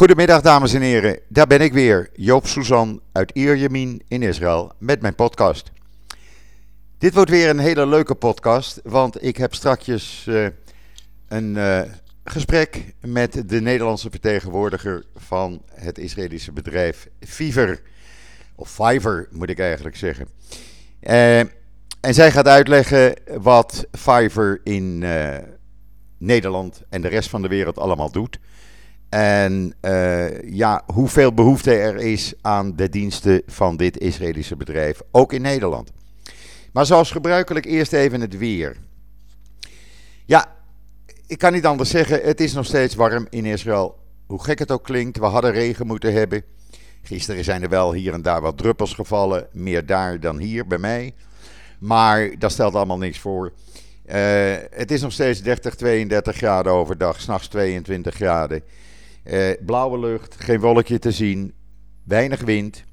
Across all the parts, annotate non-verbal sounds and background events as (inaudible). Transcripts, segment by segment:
Goedemiddag dames en heren, daar ben ik weer, Joop Suzan uit Ierjemien in Israël met mijn podcast. Dit wordt weer een hele leuke podcast, want ik heb strakjes uh, een uh, gesprek met de Nederlandse vertegenwoordiger van het Israëlische bedrijf Fiverr. Of Fiverr moet ik eigenlijk zeggen. Uh, en zij gaat uitleggen wat Fiverr in Nederland en de rest van de wereld allemaal doet. En uh, ja, hoeveel behoefte er is aan de diensten van dit Israëlische bedrijf, ook in Nederland. Maar zoals gebruikelijk eerst even het weer. Ja, ik kan niet anders zeggen, het is nog steeds warm in Israël. Hoe gek het ook klinkt, we hadden regen moeten hebben. Gisteren zijn er wel hier en daar wat druppels gevallen, meer daar dan hier bij mij. Maar dat stelt allemaal niks voor. Uh, het is nog steeds 30, 32 graden overdag, s'nachts 22 graden. Uh, blauwe lucht, geen wolkje te zien, weinig wind.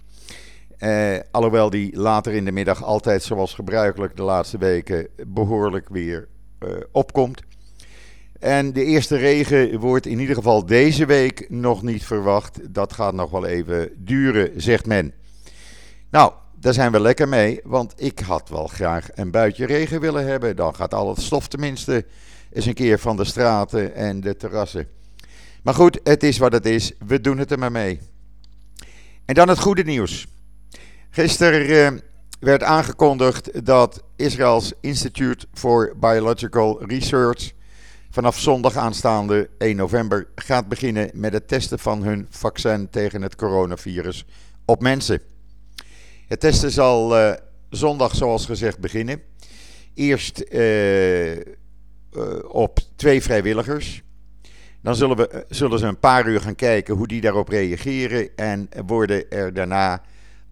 Uh, alhoewel die later in de middag altijd zoals gebruikelijk de laatste weken behoorlijk weer uh, opkomt. En de eerste regen wordt in ieder geval deze week nog niet verwacht. Dat gaat nog wel even duren, zegt men. Nou, daar zijn we lekker mee, want ik had wel graag een buitje regen willen hebben. Dan gaat al het stof tenminste eens een keer van de straten en de terrassen. Maar goed, het is wat het is. We doen het er maar mee. En dan het goede nieuws. Gisteren uh, werd aangekondigd dat Israëls Institute for Biological Research vanaf zondag aanstaande 1 november gaat beginnen met het testen van hun vaccin tegen het coronavirus op mensen. Het testen zal uh, zondag, zoals gezegd, beginnen. Eerst uh, op twee vrijwilligers. Dan zullen, we, zullen ze een paar uur gaan kijken hoe die daarop reageren. En worden er daarna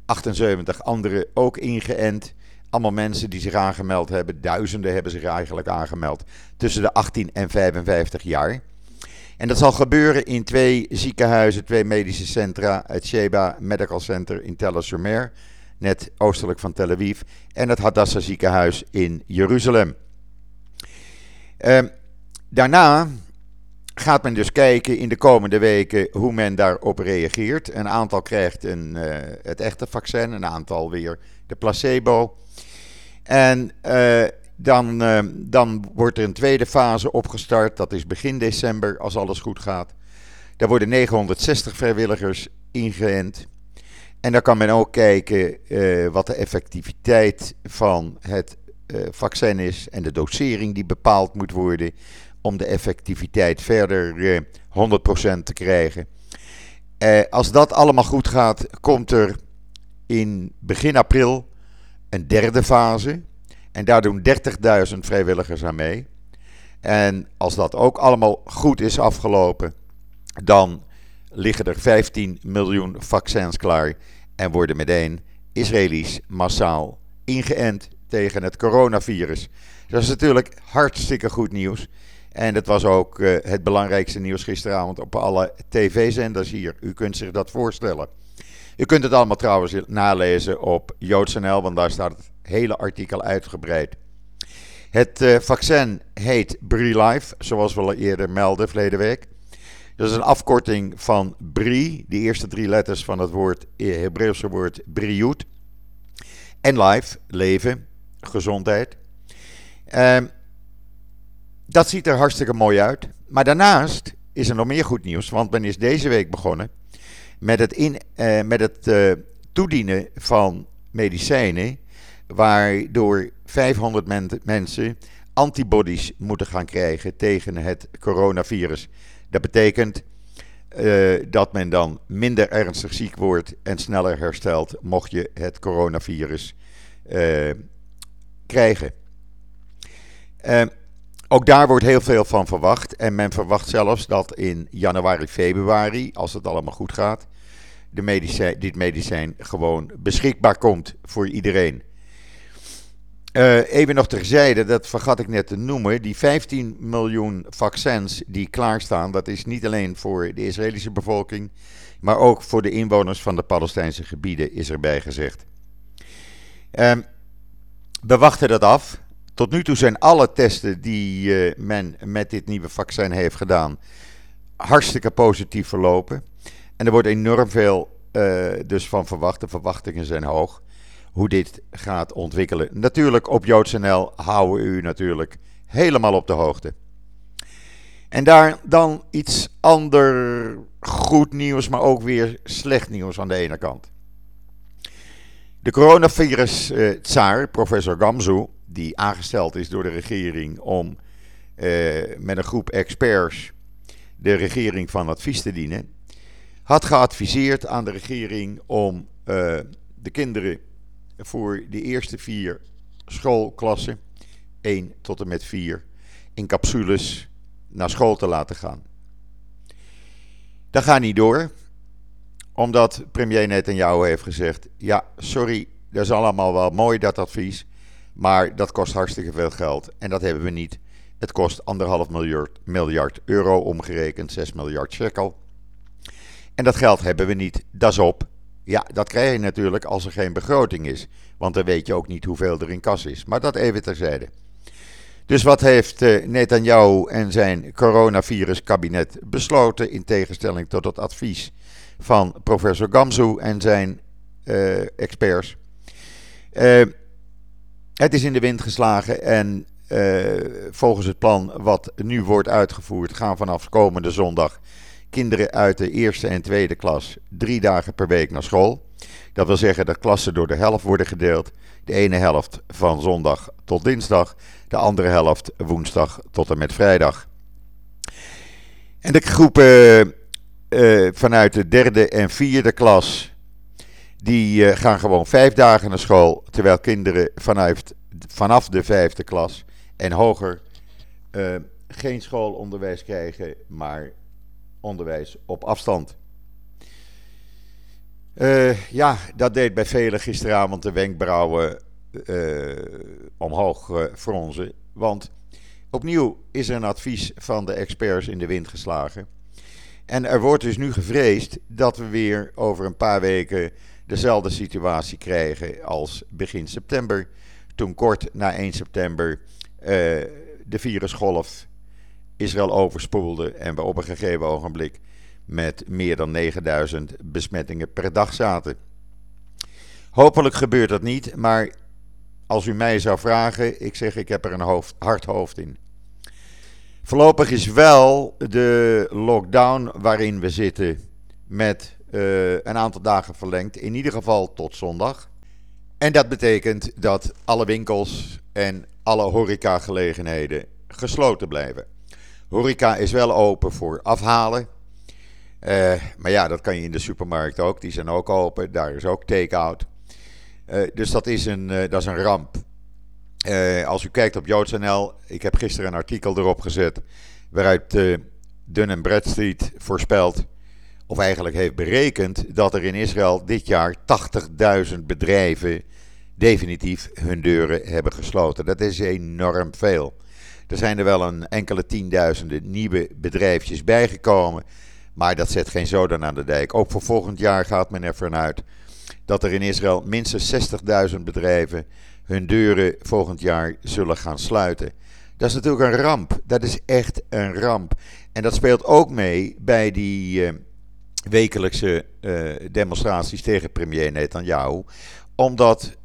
78 anderen ook ingeënt. Allemaal mensen die zich aangemeld hebben. Duizenden hebben zich eigenlijk aangemeld. Tussen de 18 en 55 jaar. En dat zal gebeuren in twee ziekenhuizen, twee medische centra. Het Sheba Medical Center in Tel Assomer, net oostelijk van Tel Aviv. En het Hadassah ziekenhuis in Jeruzalem. Uh, daarna gaat men dus kijken in de komende weken hoe men daarop reageert. Een aantal krijgt een, uh, het echte vaccin, een aantal weer de placebo. En uh, dan, uh, dan wordt er een tweede fase opgestart, dat is begin december als alles goed gaat. Daar worden 960 vrijwilligers ingeënt. En dan kan men ook kijken wat de effectiviteit van het vaccin is en de dosering die bepaald moet worden om de effectiviteit verder uh, eh, 100% te krijgen. Uh, als dat allemaal goed gaat, komt er in begin april een derde fase. En daar doen 30.000 vrijwilligers aan mee. En als dat ook allemaal goed is afgelopen, dan liggen er 15 miljoen vaccins klaar. En worden meteen Israëli's massaal ingeënt tegen het coronavirus. Dat is natuurlijk hartstikke goed nieuws. En dat was ook uh, het belangrijkste nieuws gisteravond op alle tv-zenders hier. U kunt zich dat voorstellen. U kunt het allemaal trouwens nalezen op JoodsNL, want daar staat het hele artikel uitgebreid. Het uh, vaccin heet BriLife, zoals we al eerder melden verleden week. Dat is een afkorting van Bri, de eerste drie letters van het woord, eh, Hebreeuwse woord Briut. En life, leven, gezondheid. Uh, dat ziet er hartstikke mooi uit. Maar daarnaast is er nog meer goed nieuws, want men is deze week begonnen met het, in, uh, met het uh, toedienen van medicijnen, waardoor 500 men mensen antibodies moeten gaan krijgen tegen het coronavirus. Dat betekent uh, dat men dan minder ernstig ziek wordt en sneller herstelt, mocht je het coronavirus krijgen. Ook daar wordt heel veel van verwacht. En men verwacht zelfs dat in januari, februari, als het allemaal goed gaat, de medicijn, dit medicijn gewoon beschikbaar komt voor iedereen. Uh, even nog terzijde, dat vergat ik net te noemen. Die 15 miljoen vaccins die klaarstaan, dat is niet alleen voor de Israëlische bevolking, maar ook voor de inwoners van de Palestijnse gebieden, is erbij gezegd. Uh, we wachten dat af. Tot nu toe zijn alle testen die uh, men met dit nieuwe vaccin heeft gedaan hartstikke positief verlopen. En er wordt enorm veel uh, dus van verwacht. De verwachtingen zijn hoog. Hoe dit gaat ontwikkelen. Natuurlijk op JoodsNL houden we u natuurlijk helemaal op de hoogte. En daar dan iets ander goed nieuws, maar ook weer slecht nieuws aan de ene kant. De coronavirus-tsaar, professor Gamzu, die aangesteld is door de regering om uh, met een groep experts de regering van advies te dienen, had geadviseerd aan de regering om uh, de kinderen voor de eerste vier schoolklassen, 1 tot en met 4, in capsules naar school te laten gaan. Dat gaat niet door, omdat premier Netanyahu heeft gezegd: ja, sorry, dat is allemaal wel mooi dat advies, maar dat kost hartstikke veel geld en dat hebben we niet. Het kost anderhalf miljard, miljard euro omgerekend, 6 miljard shekel. En dat geld hebben we niet, dat is op. Ja, dat krijg je natuurlijk als er geen begroting is, want dan weet je ook niet hoeveel er in kas is. Maar dat even terzijde. Dus wat heeft uh, Netanyahu en zijn coronavirus-kabinet besloten in tegenstelling tot het advies van professor Gamzu en zijn uh, experts? Uh, het is in de wind geslagen en volgens het plan wat nu wordt uitgevoerd gaan vanaf komende zondag kinderen uit de eerste en tweede klas drie dagen per week naar school. Dat wil zeggen dat klassen door de helft worden gedeeld. De ene helft van zondag tot dinsdag, de andere helft woensdag tot en met vrijdag. En de groepen uh, vanuit de derde en vierde klas, die uh, gaan gewoon vijf dagen naar school, terwijl kinderen vanuit, vanaf de vijfde klas en hoger uh, geen schoolonderwijs krijgen, maar onderwijs op afstand. Uh, ja, dat deed bij velen gisteravond de wenkbrauwen omhoog fronzen. Want opnieuw is er een advies van de experts in de wind geslagen. En er wordt dus nu gevreesd dat we weer over een paar weken dezelfde situatie krijgen als begin september. Toen kort na 1 september de virusgolf Israël overspoelde en we op een gegeven ogenblik met meer dan 9000 besmettingen per dag zaten. Hopelijk gebeurt dat niet, maar als u mij zou vragen, ik zeg ik heb er een hoofd, hard hoofd in. Voorlopig is wel de lockdown waarin we zitten met uh, een aantal dagen verlengd, in ieder geval tot zondag. En dat betekent dat alle winkels en alle horecagelegenheden gesloten blijven. Horeca is wel open voor afhalen. Uh, maar ja, dat kan je in de supermarkt ook. Die zijn ook open. Daar is ook take-out. Uh, dus dat is een, dat is een ramp. als u kijkt op JoodsNL, ik heb gisteren een artikel erop gezet. waaruit Dun Bradstreet voorspelt. Of eigenlijk heeft berekend. dat er in Israël dit jaar 80.000 bedrijven. definitief hun deuren hebben gesloten. Dat is enorm veel. Er zijn er wel een enkele tienduizenden nieuwe bedrijfjes bijgekomen. Maar dat zet geen zoden aan de dijk. Ook voor volgend jaar gaat men ervan uit dat er in Israël minstens 60.000 bedrijven hun deuren volgend jaar zullen gaan sluiten. Dat is natuurlijk een ramp. Dat is echt een ramp. En dat speelt ook mee bij die uh, wekelijkse uh, demonstraties tegen premier Netanyahu. Omdat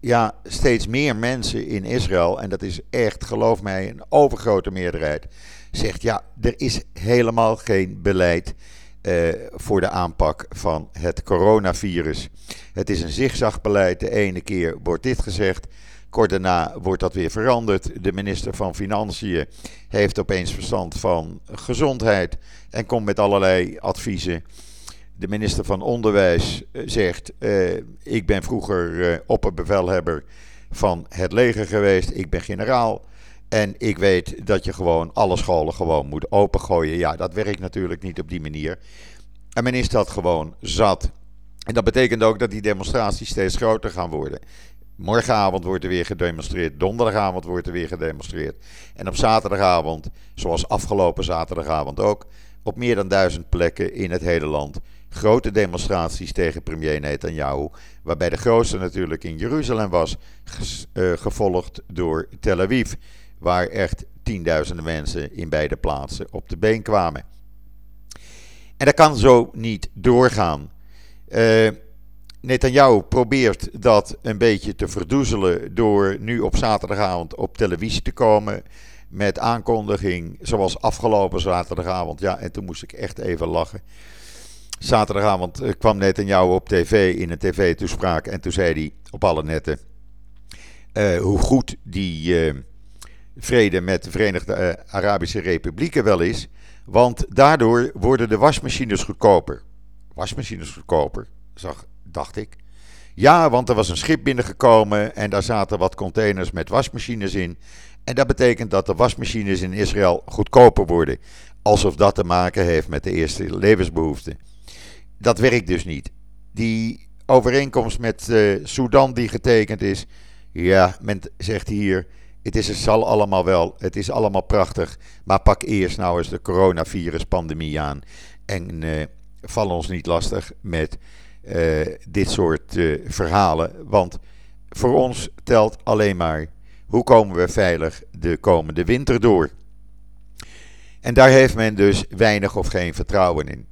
ja, steeds meer mensen in Israël, en dat is echt, geloof mij, een overgrote meerderheid, zegt ja, er is helemaal geen beleid uh, voor de aanpak van het coronavirus. Het is een zigzagbeleid. De ene keer wordt dit gezegd, kort daarna wordt dat weer veranderd. De minister van Financiën heeft opeens verstand van gezondheid en komt met allerlei adviezen. De minister van Onderwijs eh, zegt: uh, Ik ben vroeger uh, opperbevelhebber van het leger geweest, ik ben generaal. En ik weet dat je gewoon alle scholen gewoon moet opengooien. Ja, dat werkt natuurlijk niet op die manier. En men is dat gewoon zat. En dat betekent ook dat die demonstraties steeds groter gaan worden. Morgenavond wordt er weer gedemonstreerd. Donderdagavond wordt er weer gedemonstreerd. En op zaterdagavond, zoals afgelopen zaterdagavond ook, op meer dan duizend plekken in het hele land grote demonstraties tegen premier Netanyahu. Waarbij de grootste natuurlijk in Jeruzalem was, uh, gevolgd door Tel Aviv. Waar echt tienduizenden mensen in beide plaatsen op de been kwamen. En dat kan zo niet doorgaan. Uh, Netanyahu probeert dat een beetje te verdoezelen door nu op zaterdagavond op televisie te komen met aankondiging zoals afgelopen zaterdagavond. Ja, en toen moest ik echt even lachen. Zaterdagavond eh, kwam Netanyahu op tv in een tv-toespraak en toen zei hij op alle netten uh, hoe goed die uh, vrede met de Verenigde Arabische Republieken wel is. Want daardoor worden de wasmachines goedkoper. Wasmachines goedkoper, zag, dacht ik. Ja, want er was een schip binnengekomen en daar zaten wat containers met wasmachines in. En dat betekent dat de wasmachines in Israël goedkoper worden. Alsof dat te maken heeft met de eerste levensbehoeften. Dat werkt dus niet. Die overeenkomst met uh, Sudan die getekend is. Ja, men zegt hier. Het, is, het zal allemaal wel. Het is allemaal prachtig. Maar pak eerst nou eens de coronavirus-pandemie aan. En uh, val ons niet lastig met uh, dit soort verhalen. Want voor ons telt alleen maar hoe komen we veilig de komende winter door? En daar heeft men dus weinig of geen vertrouwen in.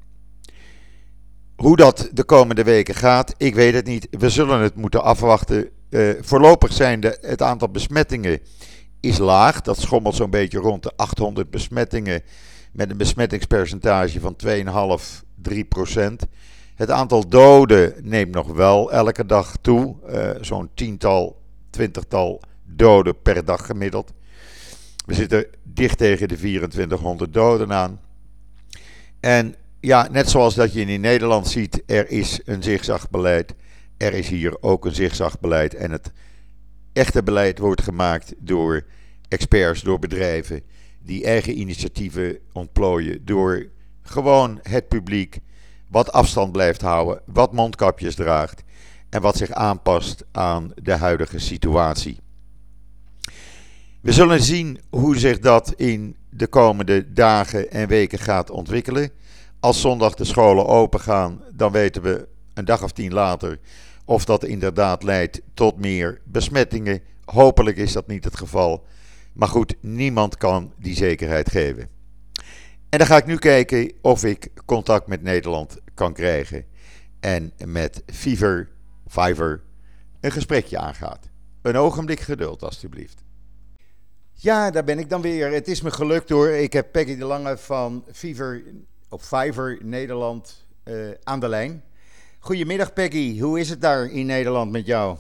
Hoe dat de komende weken gaat, ik weet het niet. We zullen het moeten afwachten. Uh, voorlopig zijn de, het aantal besmettingen is laag. Dat schommelt zo'n beetje rond de 800 besmettingen met een besmettingspercentage van 2,5, 3 procent. Het aantal doden neemt nog wel elke dag toe. Uh, zo'n tiental, twintigtal doden per dag gemiddeld. We zitten dicht tegen de 2400 doden aan. En ja, net zoals dat je in Nederland ziet, er is een zigzagbeleid. Er is hier ook een zigzagbeleid. En het echte beleid wordt gemaakt door experts, door bedrijven die eigen initiatieven ontplooien. Door gewoon het publiek wat afstand blijft houden, wat mondkapjes draagt en wat zich aanpast aan de huidige situatie. We zullen zien hoe zich dat in de komende dagen en weken gaat ontwikkelen. Als zondag de scholen open gaan, dan weten we een dag of tien later of dat inderdaad leidt tot meer besmettingen. Hopelijk is dat niet het geval. Maar goed, niemand kan die zekerheid geven. En dan ga ik nu kijken of ik contact met Nederland kan krijgen. En met Fever, Fiverr een gesprekje aangaat. Een ogenblik geduld, alstublieft. Ja, daar ben ik dan weer. Het is me gelukt hoor. Ik heb Peggy de Lange van Fever op Fiverr Nederland uh, aan de lijn. Goedemiddag Peggy, hoe is het daar in Nederland met jou?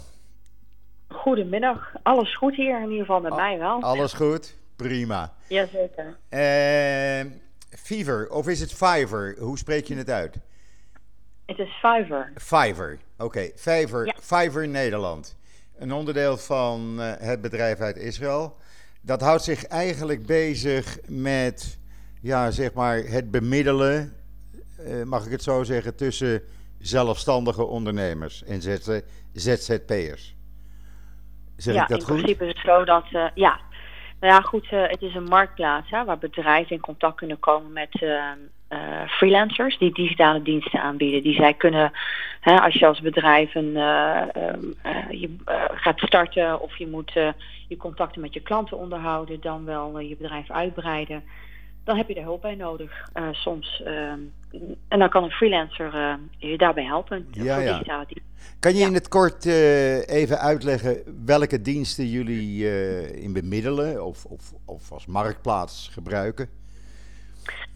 Goedemiddag, alles goed hier, in ieder geval met mij wel. Alles goed, prima. Jazeker. Uh, Fever, of is het Fiverr? Hoe spreek je het uit? Het is Fiverr. Fiverr, oké. Okay. Fiverr, ja. Fiverr Nederland. Een onderdeel van uh, het bedrijf uit Israël dat houdt zich eigenlijk bezig met, ja, zeg maar, het bemiddelen, uh, mag ik het zo zeggen, tussen zelfstandige ondernemers en ZZP'ers. Zeg ja, ik dat in goed? principe is het zo dat, uh, ja, nou ja, goed, uh, het is een marktplaats hè, waar bedrijven in contact kunnen komen met uh, freelancers die digitale diensten aanbieden. Die zij kunnen, hè, als je als bedrijf een, uh, uh, je gaat starten of je moet je contacten met je klanten onderhouden, dan wel je bedrijf uitbreiden, dan heb je er hulp bij nodig soms. en dan kan een freelancer je daarbij helpen. Ja, ja. Kan je ja. in het kort even uitleggen welke diensten jullie in bemiddelen of, of, of als marktplaats gebruiken?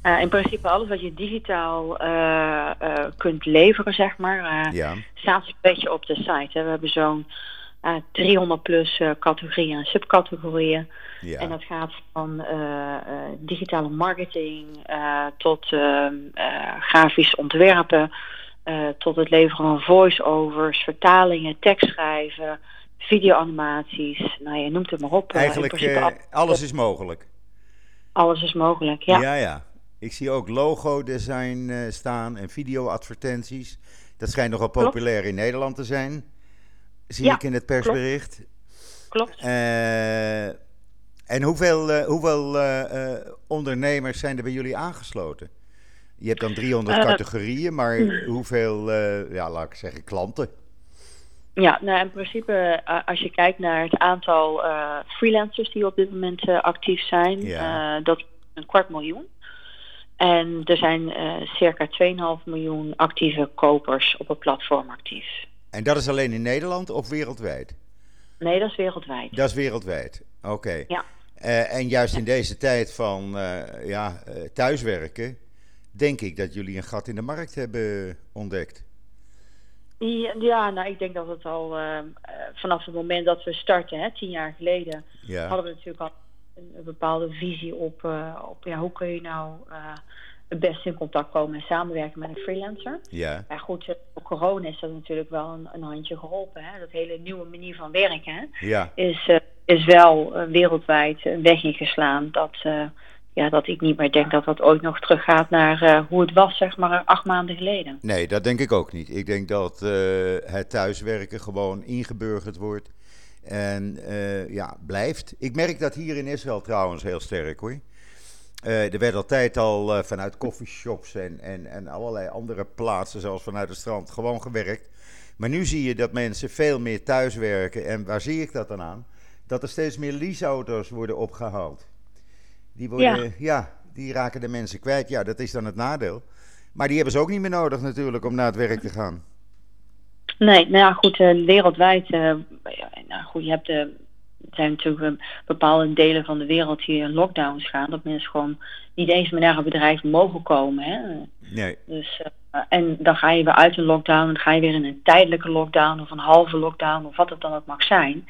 Uh, in principe alles wat je digitaal uh, uh, kunt leveren, zeg maar, ja. staat een beetje op de site. Hè. We hebben zo'n 300 plus categorieën en subcategorieën. Ja. En dat gaat van digitale marketing tot grafisch ontwerpen, tot het leveren van voice-overs, vertalingen, tekstschrijven, videoanimaties. Nou, je noemt het maar op. Eigenlijk alles is mogelijk. Alles is mogelijk, ja. Ja, ja. Ik zie ook logo-design uh, staan en video-advertenties. Dat schijnt nogal populair in Nederland te zijn. Zie ja, ik in het persbericht. Klopt. klopt. Uh, en hoeveel, uh, hoeveel ondernemers zijn er bij jullie aangesloten? Je hebt dan 300 categorieën, maar hoeveel, ja, laat ik zeggen, klanten? Ja, nou in principe, als je kijkt naar het aantal freelancers die op dit moment actief zijn, ja. dat is een kwart miljoen. En er zijn circa 2,5 miljoen actieve kopers op het platform actief. En dat is alleen in Nederland of wereldwijd? Nee, dat is wereldwijd. Dat is wereldwijd, oké. Ja. en juist in deze tijd van ja, thuiswerken, denk ik dat jullie een gat in de markt hebben ontdekt. Ja, nou, ik denk dat het al uh, vanaf het moment dat we starten, hè, tien jaar geleden, hadden we natuurlijk al een, bepaalde visie op, uh, op ja, hoe kun je nou uh, het beste in contact komen en samenwerken met een freelancer. Ja. Maar goed, voor corona is dat natuurlijk wel een, een handje geholpen. Hè. Dat hele nieuwe manier van werken hè, ja. is, is wel wereldwijd een weg ingeslaan dat ja, dat ik niet meer denk dat dat ooit nog teruggaat naar uh, hoe het was, zeg maar, acht maanden geleden. Nee, dat denk ik ook niet. Ik denk dat uh, het thuiswerken gewoon ingeburgerd wordt en uh, ja, blijft. Ik merk dat hier in Israël trouwens heel sterk hoor. er werd altijd al vanuit coffeeshops en, en, en allerlei andere plaatsen, zoals vanuit het strand, gewoon gewerkt. Maar nu zie je dat mensen veel meer thuiswerken. En waar zie ik dat dan aan? Dat er steeds meer leaseauto's worden opgehaald. Die, worden, ja. die raken de mensen kwijt. Ja, dat is dan het nadeel. Maar die hebben ze ook niet meer nodig natuurlijk om naar het werk te gaan. Nee, nou ja, goed, uh, wereldwijd. Uh, nou goed, je hebt de. Er zijn natuurlijk bepaalde delen van de wereld die in lockdowns gaan. Dat mensen gewoon niet eens meer naar een bedrijf mogen komen. Hè? Nee. Dus, en dan ga je weer uit een lockdown. Dan ga je weer in een tijdelijke lockdown of een halve lockdown of wat het dan ook mag zijn.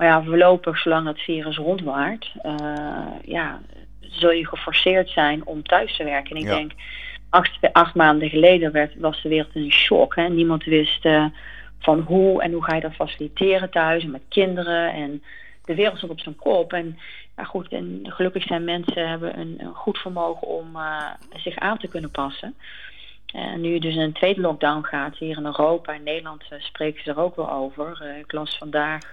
Maar ja, voorlopig, zolang het virus rondwaart, uh, ja, zul je geforceerd zijn om thuis te werken. En ik denk, acht, acht, maanden geleden werd, was de wereld in een shock. Hè? Niemand wist uh, van hoe en hoe ga je dat faciliteren thuis en met kinderen. En de wereld stond op zijn kop. En ja, goed, en gelukkig zijn mensen hebben een, een goed vermogen om uh, zich aan te kunnen passen. En nu dus een tweede lockdown gaat hier in Europa, in Nederland uh, spreken ze er ook wel over. Uh, ik las vandaag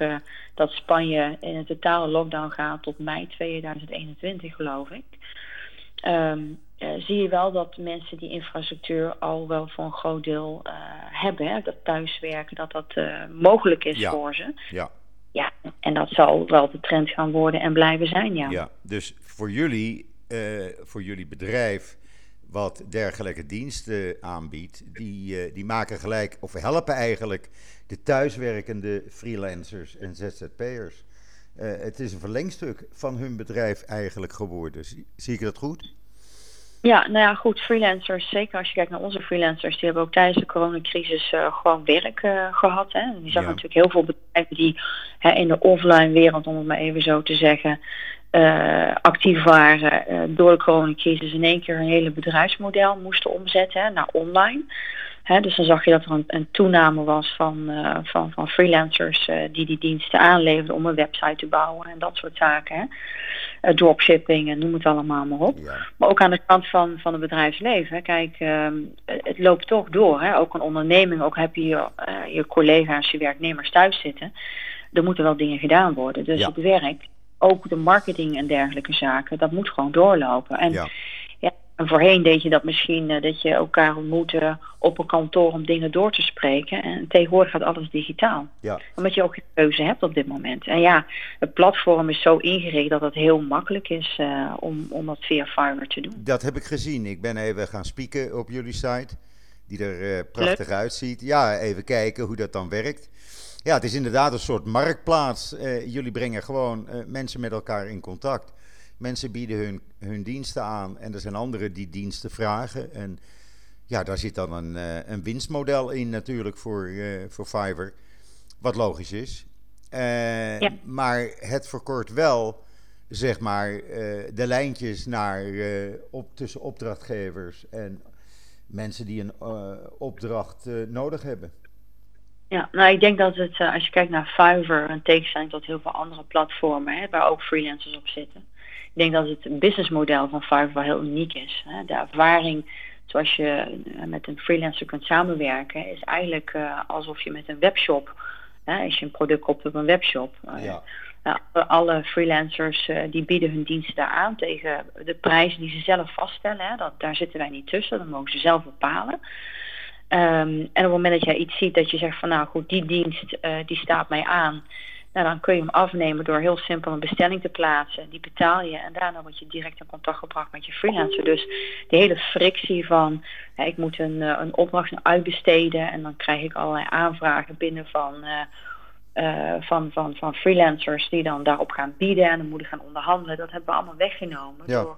dat Spanje in een totale lockdown gaat tot mei 2021, geloof ik. Um, zie je wel dat mensen die infrastructuur al wel voor een groot deel hebben. Hè? Dat thuiswerken, dat dat mogelijk is ja. voor ze. Ja. Ja, en dat zal wel de trend gaan worden en blijven zijn, ja. Ja, dus voor jullie, voor jullie bedrijf wat dergelijke diensten aanbiedt, die, uh, die maken gelijk, of helpen eigenlijk de thuiswerkende freelancers en ZZP'ers. Uh, het is een verlengstuk van hun bedrijf eigenlijk geworden. Zie, zie, ik dat goed? Ja, nou ja, goed. Freelancers, zeker als je kijkt naar onze freelancers, die hebben ook tijdens de coronacrisis uh, gewoon werk gehad. Hè. Je zag ja. natuurlijk heel veel bedrijven die hè, in de offline wereld, om het maar even zo te zeggen, uh, actief waren uh, door de coronacrisis in één keer een hele bedrijfsmodel moesten omzetten hè, naar online. Hè, dus dan zag je dat er een, een toename was van, uh, van, van freelancers die die diensten aanleverden om een website te bouwen en dat soort zaken. Hè. dropshipping en noem het allemaal maar op. Ja. Maar ook aan de kant van, van het bedrijfsleven. Hè. Kijk, het loopt toch door. Hè. Ook een onderneming, ook heb je je, je collega's, je werknemers thuis zitten. Er moeten wel dingen gedaan worden. Dus Ja. het werk ook de marketing en dergelijke zaken, dat moet gewoon doorlopen. En, Ja. ja, en voorheen deed je dat misschien, uh, dat je elkaar ontmoette op een kantoor om dingen door te spreken. En tegenwoordig gaat alles digitaal. Ja. Omdat je ook geen keuze hebt op dit moment. En ja, het platform is zo ingericht dat het heel makkelijk is uh, om, om dat via Fiverr te doen. Dat heb ik gezien. Ik ben even gaan spieken op jullie site, die er uh, prachtig Leuk. uitziet. Ja, even kijken hoe dat dan werkt. Ja, het is inderdaad een soort marktplaats. Uh, jullie brengen gewoon uh, mensen met elkaar in contact. Mensen bieden hun, hun diensten aan en er zijn anderen die diensten vragen. En ja, daar zit dan een, uh, een winstmodel in natuurlijk voor, voor Fiverr. Wat logisch is. Ja. Maar het verkort wel, zeg maar, de lijntjes naar, op, tussen opdrachtgevers en mensen die een opdracht nodig hebben. Ja, nou ik denk dat het, uh, als je kijkt naar Fiverr, een tegenstelling tot heel veel andere platformen, hè, waar ook freelancers op zitten. Ik denk dat het businessmodel van Fiverr wel heel uniek is. Hè. De ervaring zoals je uh, met een freelancer kunt samenwerken, is eigenlijk uh, alsof je met een webshop, hè, als je een product koopt op een webshop. Ja. alle freelancers die bieden hun diensten daar aan tegen de prijzen die ze zelf vaststellen. Hè. Dat, daar zitten wij niet tussen, dat mogen ze zelf bepalen. Um, en op het moment dat jij iets ziet dat je zegt van nou goed, die dienst uh, die staat mij aan. Nou, dan kun je hem afnemen door heel simpel een bestelling te plaatsen. Die betaal je en daarna word je direct in contact gebracht met je freelancer. Dus de hele frictie van ik moet een, een opdracht uitbesteden en dan krijg ik allerlei aanvragen binnen van uh, van, van, van freelancers die dan daarop gaan bieden en dan moeten gaan onderhandelen. Dat hebben we allemaal weggenomen. Ja. Door,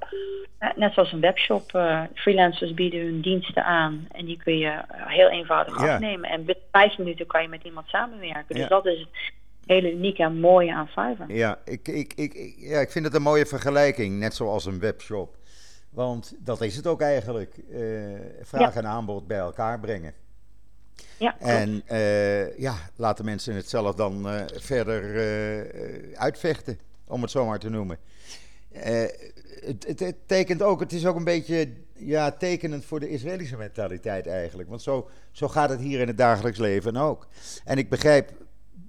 uh, net zoals een webshop. Uh, freelancers bieden hun diensten aan en die kun je heel eenvoudig afnemen. En binnen vijf minuten kan je met iemand samenwerken. Dus dat is het hele unieke en mooie aan Fiverr. Ja ik, ik, ik, ja, ik vind het een mooie vergelijking, net zoals een webshop. Want dat is het ook eigenlijk. vraag en aanbod bij elkaar brengen. Ja, en uh, ja, laten mensen het zelf dan uh, verder uh, uitvechten, om het zo maar te noemen. Het, het, het, tekent ook, het is ook een beetje ja, tekenend voor de Israëlische mentaliteit eigenlijk. Want zo, zo gaat het hier in het dagelijks leven ook. En ik begrijp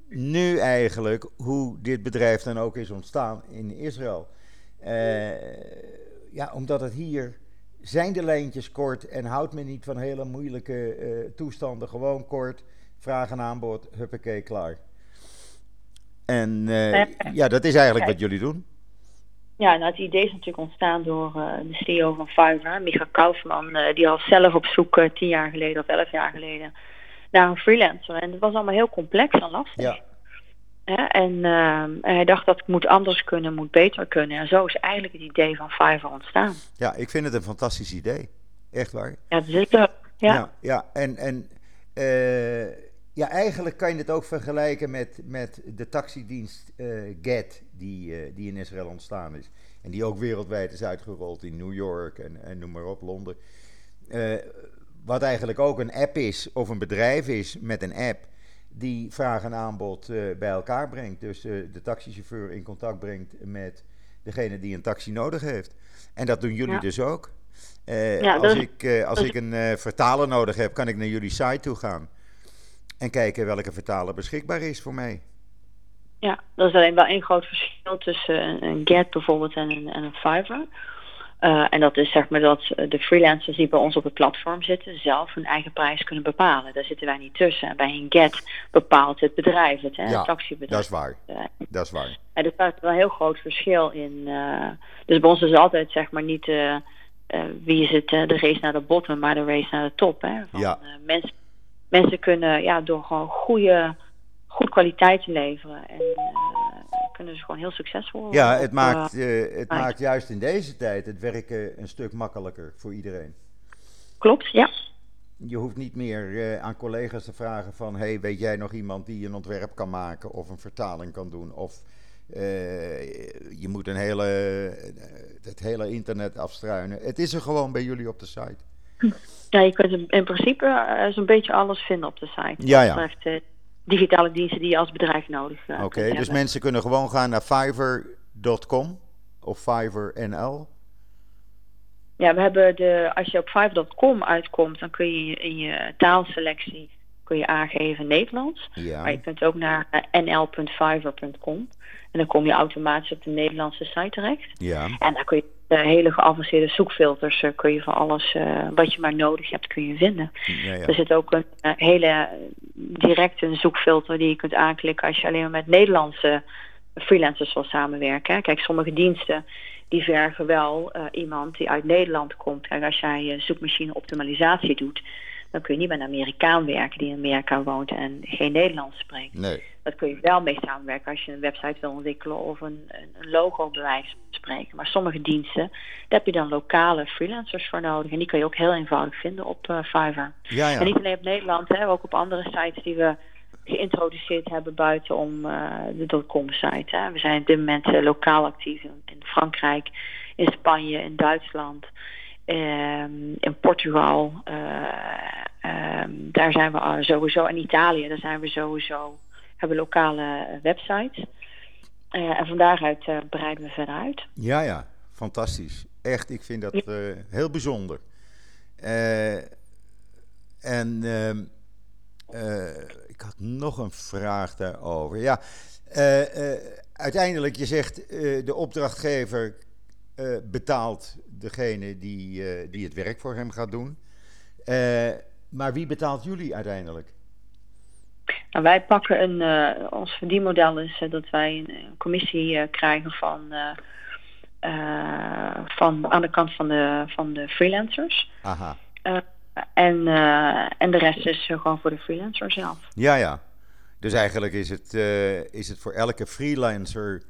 nu eigenlijk hoe dit bedrijf dan ook is ontstaan in Israël. ja, omdat het hier zijn de lijntjes kort en houdt men niet van hele moeilijke uh, toestanden. Gewoon kort, vraag en aanbod, huppakee, klaar. En uh, ja, dat is eigenlijk wat jullie doen. Ja, nou, het idee is natuurlijk ontstaan door uh, de CEO van Fiverr, Micha Kaufman. die was zelf op zoek tien jaar geleden of elf jaar geleden naar een freelancer. En het was allemaal heel complex en lastig. Ja. En, uh, hij dacht dat het moet anders kunnen, moet beter kunnen. En zo is eigenlijk het idee van Fiverr ontstaan. Ja, ik vind het een fantastisch idee. Echt waar. Ja, zeker. Ja, ja, ja. en, en uh, ja, eigenlijk kan je het ook vergelijken met, met de taxidienst uh, Get, die, uh, die in Israël ontstaan is. En die ook wereldwijd is uitgerold in New York en, en noem maar op, Londen. wat eigenlijk ook een app is, of een bedrijf is met een app die vraag en aanbod uh, bij elkaar brengt. Dus uh, de taxichauffeur in contact brengt met degene die een taxi nodig heeft. En dat doen jullie ja. dus ook. Uh, ja, als, ik, als ik een vertaler nodig heb, kan ik naar jullie site toe gaan. En kijken welke vertaler beschikbaar is voor mij. Ja, dat is alleen wel één groot verschil tussen een Get bijvoorbeeld en een, en een Fiverr. Uh, en dat is zeg maar dat de freelancers die bij ons op het platform zitten zelf hun eigen prijs kunnen bepalen. Daar zitten wij niet tussen. En bij een get bepaalt het bedrijf het, hè, ja, het taxibedrijf. dat is waar. Uh, dat is waar. En er staat wel een heel groot verschil in. Uh, dus bij ons is altijd zeg maar niet wie is het de race naar de bottom, maar de race naar de top. Hè, van, ja. mensen, mensen kunnen ja, door gewoon goede, goed kwaliteit te leveren. En, kunnen ze gewoon heel succesvol worden. Ja, het, maakt, uh, het maakt juist in deze tijd het werken een stuk makkelijker voor iedereen. Klopt, ja. Je hoeft niet meer uh, aan collega's te vragen van... hey, weet jij nog iemand die een ontwerp kan maken of een vertaling kan doen? Of uh, je moet een hele, het hele internet afstruinen. Het is er gewoon bij jullie op de site. Ja, je kunt in principe zo'n beetje alles vinden op de site. Ja, ja digitale diensten die je als bedrijf nodig hebt. Uh, Oké, dus mensen kunnen gewoon gaan naar fiverr.com of Fiverr.nl. Ja, we hebben de, als je op fiverr.com uitkomt, dan kun je in je taalselectie kun je aangeven Nederlands. Ja. Maar je kunt ook naar uh, nl.fiverr.com. En dan kom je automatisch op de Nederlandse site terecht. Ja. En daar kun je hele geavanceerde zoekfilters uh, kun je van alles uh, wat je maar nodig hebt, kun je vinden. Ja, ja. Er zit ook een uh, hele directe zoekfilter die je kunt aanklikken als je alleen maar met Nederlandse freelancers wil samenwerken. Kijk, sommige diensten die vergen wel iemand die uit Nederland komt. Kijk, als jij zoekmachine optimalisatie doet, dan kun je niet met een Amerikaan werken die in Amerika woont en geen Nederlands spreekt. Nee. Dat kun je wel mee samenwerken als je een website wil ontwikkelen of een, een logo bij wijze van spreken. Maar sommige diensten, daar heb je dan lokale freelancers voor nodig. En die kun je ook heel eenvoudig vinden op uh, Fiverr. Ja, ja. En niet alleen op Nederland, hè, ook op andere sites die we geïntroduceerd hebben buitenom uh, de .com-site. Hè. We zijn op dit moment uh, lokaal actief in, in Frankrijk, in Spanje, in Duitsland... Um, in Portugal, um, daar zijn we sowieso. In Italië, daar zijn we sowieso. Hebben lokale websites. Uh, en van daaruit uh, breiden we verder uit. Ja, ja, fantastisch. Echt, ik vind dat heel bijzonder. en ehm, ik had nog een vraag daarover. Ja, uiteindelijk, je zegt de opdrachtgever uh, betaalt degene die, uh, die het werk voor hem gaat doen. Uh, maar wie betaalt jullie uiteindelijk? Nou, wij pakken een, uh, ons verdienmodel is uh, dat wij een, een commissie uh, krijgen van, van aan de kant van de, van de freelancers. Aha. en, en de rest is gewoon voor de freelancer zelf. Ja, ja. Dus eigenlijk is het, is het voor elke freelancer,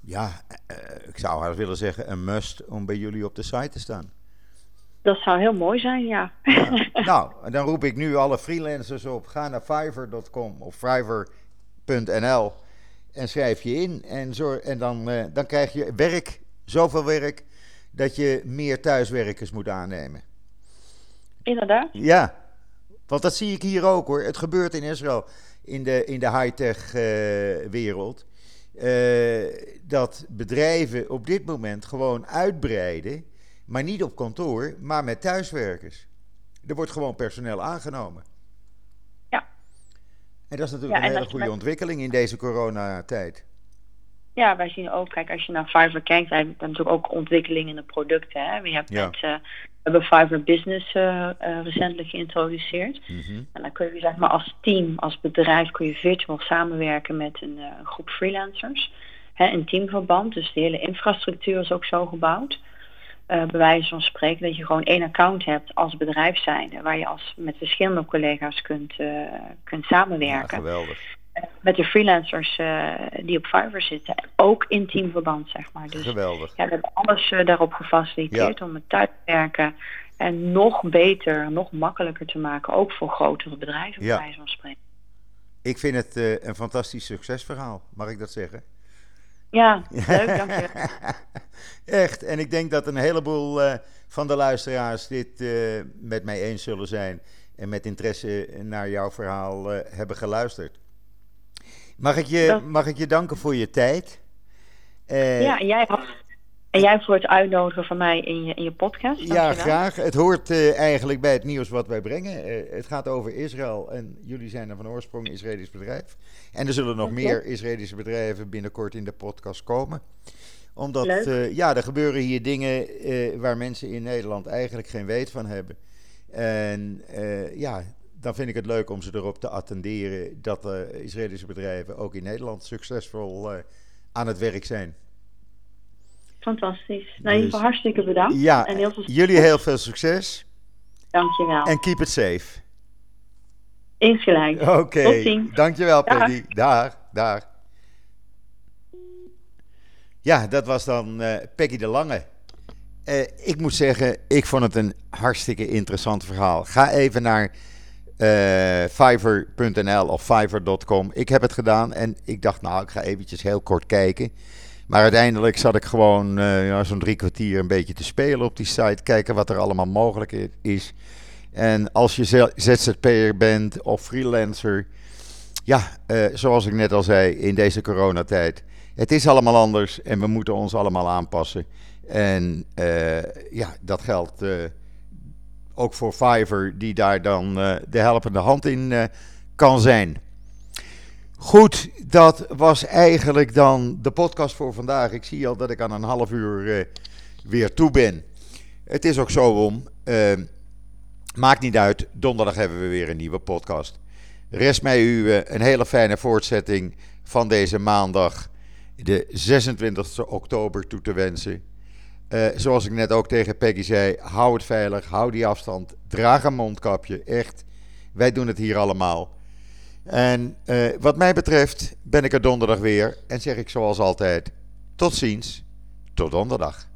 ja, ik zou haast willen zeggen, een must om bij jullie op de site te staan. Dat zou heel mooi zijn, ja. ja. (laughs) Nou, dan roep ik nu alle freelancers op. Ga naar fiverr.com of fiverr.nl en schrijf je in. En, zo, en dan, uh, dan krijg je werk, zoveel werk, dat je meer thuiswerkers moet aannemen. Inderdaad. Ja, want dat zie ik hier ook hoor. Het gebeurt in Israël, in de, in de high-tech uh, wereld. Uh, dat bedrijven op dit moment gewoon uitbreiden maar niet op kantoor, maar met thuiswerkers. Er wordt gewoon personeel aangenomen. Ja. En dat is natuurlijk een hele goede met... ontwikkeling in deze coronatijd. Ja, wij zien ook, kijk, als je naar Fiverr kijkt, wij hebben natuurlijk ook ontwikkeling in de producten. Hè. We, hebben ja. met, uh, we hebben Fiverr Business uh, uh, recentelijk geïntroduceerd. Mm -hmm. En dan kun je zeg maar als team, als bedrijf, kun je virtueel samenwerken met een groep freelancers. Hè, in teamverband, dus de hele infrastructuur is ook zo gebouwd uh, bij wijze van spreken, dat je gewoon één account hebt als bedrijf zijnde, waar je als, met verschillende collega's kunt, uh, kunt samenwerken. Ja, geweldig. Uh, met de freelancers die op Fiverr zitten, ook in teamverband, zeg maar. Dus, geweldig. Ja, we hebben alles daarop gefaciliteerd ja. om het thuis te werken en nog beter, nog makkelijker te maken, ook voor grotere bedrijven, ja. bij wijze van spreken. Ik vind het een fantastisch succesverhaal, mag ik dat zeggen? Ja, leuk, dank je. (laughs) Echt, en ik denk dat een heleboel uh, van de luisteraars dit uh, met mij eens zullen zijn en met interesse naar jouw verhaal uh, hebben geluisterd. Mag ik, je, mag ik je danken voor je tijd? ja, jij, en jij voor het uitnodigen van mij in je, in je podcast. Ja, graag. Het hoort uh, eigenlijk bij het nieuws wat wij brengen. Uh, het gaat over Israël en jullie zijn er van oorsprong een Israëlisch bedrijf. En er zullen nog meer Israëlische bedrijven binnenkort in de podcast komen. Omdat, uh, ja, er gebeuren hier dingen waar mensen in Nederland eigenlijk geen weet van hebben. En ja, dan vind ik het leuk om ze erop te attenderen dat Israëlische bedrijven ook in Nederland succesvol aan het werk zijn. Fantastisch. Nou, in ieder geval hartstikke bedankt. Ja, en heel veel jullie heel veel succes. Dankjewel. En keep it safe. Insgelijks. Oké. Okay. Tot ziens. Dankjewel, Peggy. Dag. Dag. Ja, dat was dan uh, Peggy de Lange. Uh, ik moet zeggen, ik vond het een hartstikke interessant verhaal. Ga even naar uh, fiverr.nl of fiverr.com. Ik heb het gedaan en ik dacht, nou, ik ga eventjes heel kort kijken. Maar uiteindelijk zat ik gewoon uh, ja, zo'n drie kwartier een beetje te spelen op die site. Kijken wat er allemaal mogelijk is. En als je ZZP'er bent of freelancer. Ja, uh, zoals ik net al zei, in deze coronatijd. Het is allemaal anders en we moeten ons allemaal aanpassen. En uh, ja, dat geldt ook voor Fiverr, die daar dan de helpende hand in kan zijn. Goed, dat was eigenlijk dan de podcast voor vandaag. Ik zie al dat ik aan een half uur uh, weer toe ben. Het is ook zo om. Uh, maakt niet uit, donderdag hebben we weer een nieuwe podcast. Rest mij u uh, een hele fijne voortzetting van deze maandag, de 26 oktober, toe te wensen. zoals ik net ook tegen Peggy zei, hou het veilig, hou die afstand, draag een mondkapje, echt. Wij doen het hier allemaal. En uh, wat mij betreft ben ik er donderdag weer en zeg ik zoals altijd: tot ziens, tot donderdag.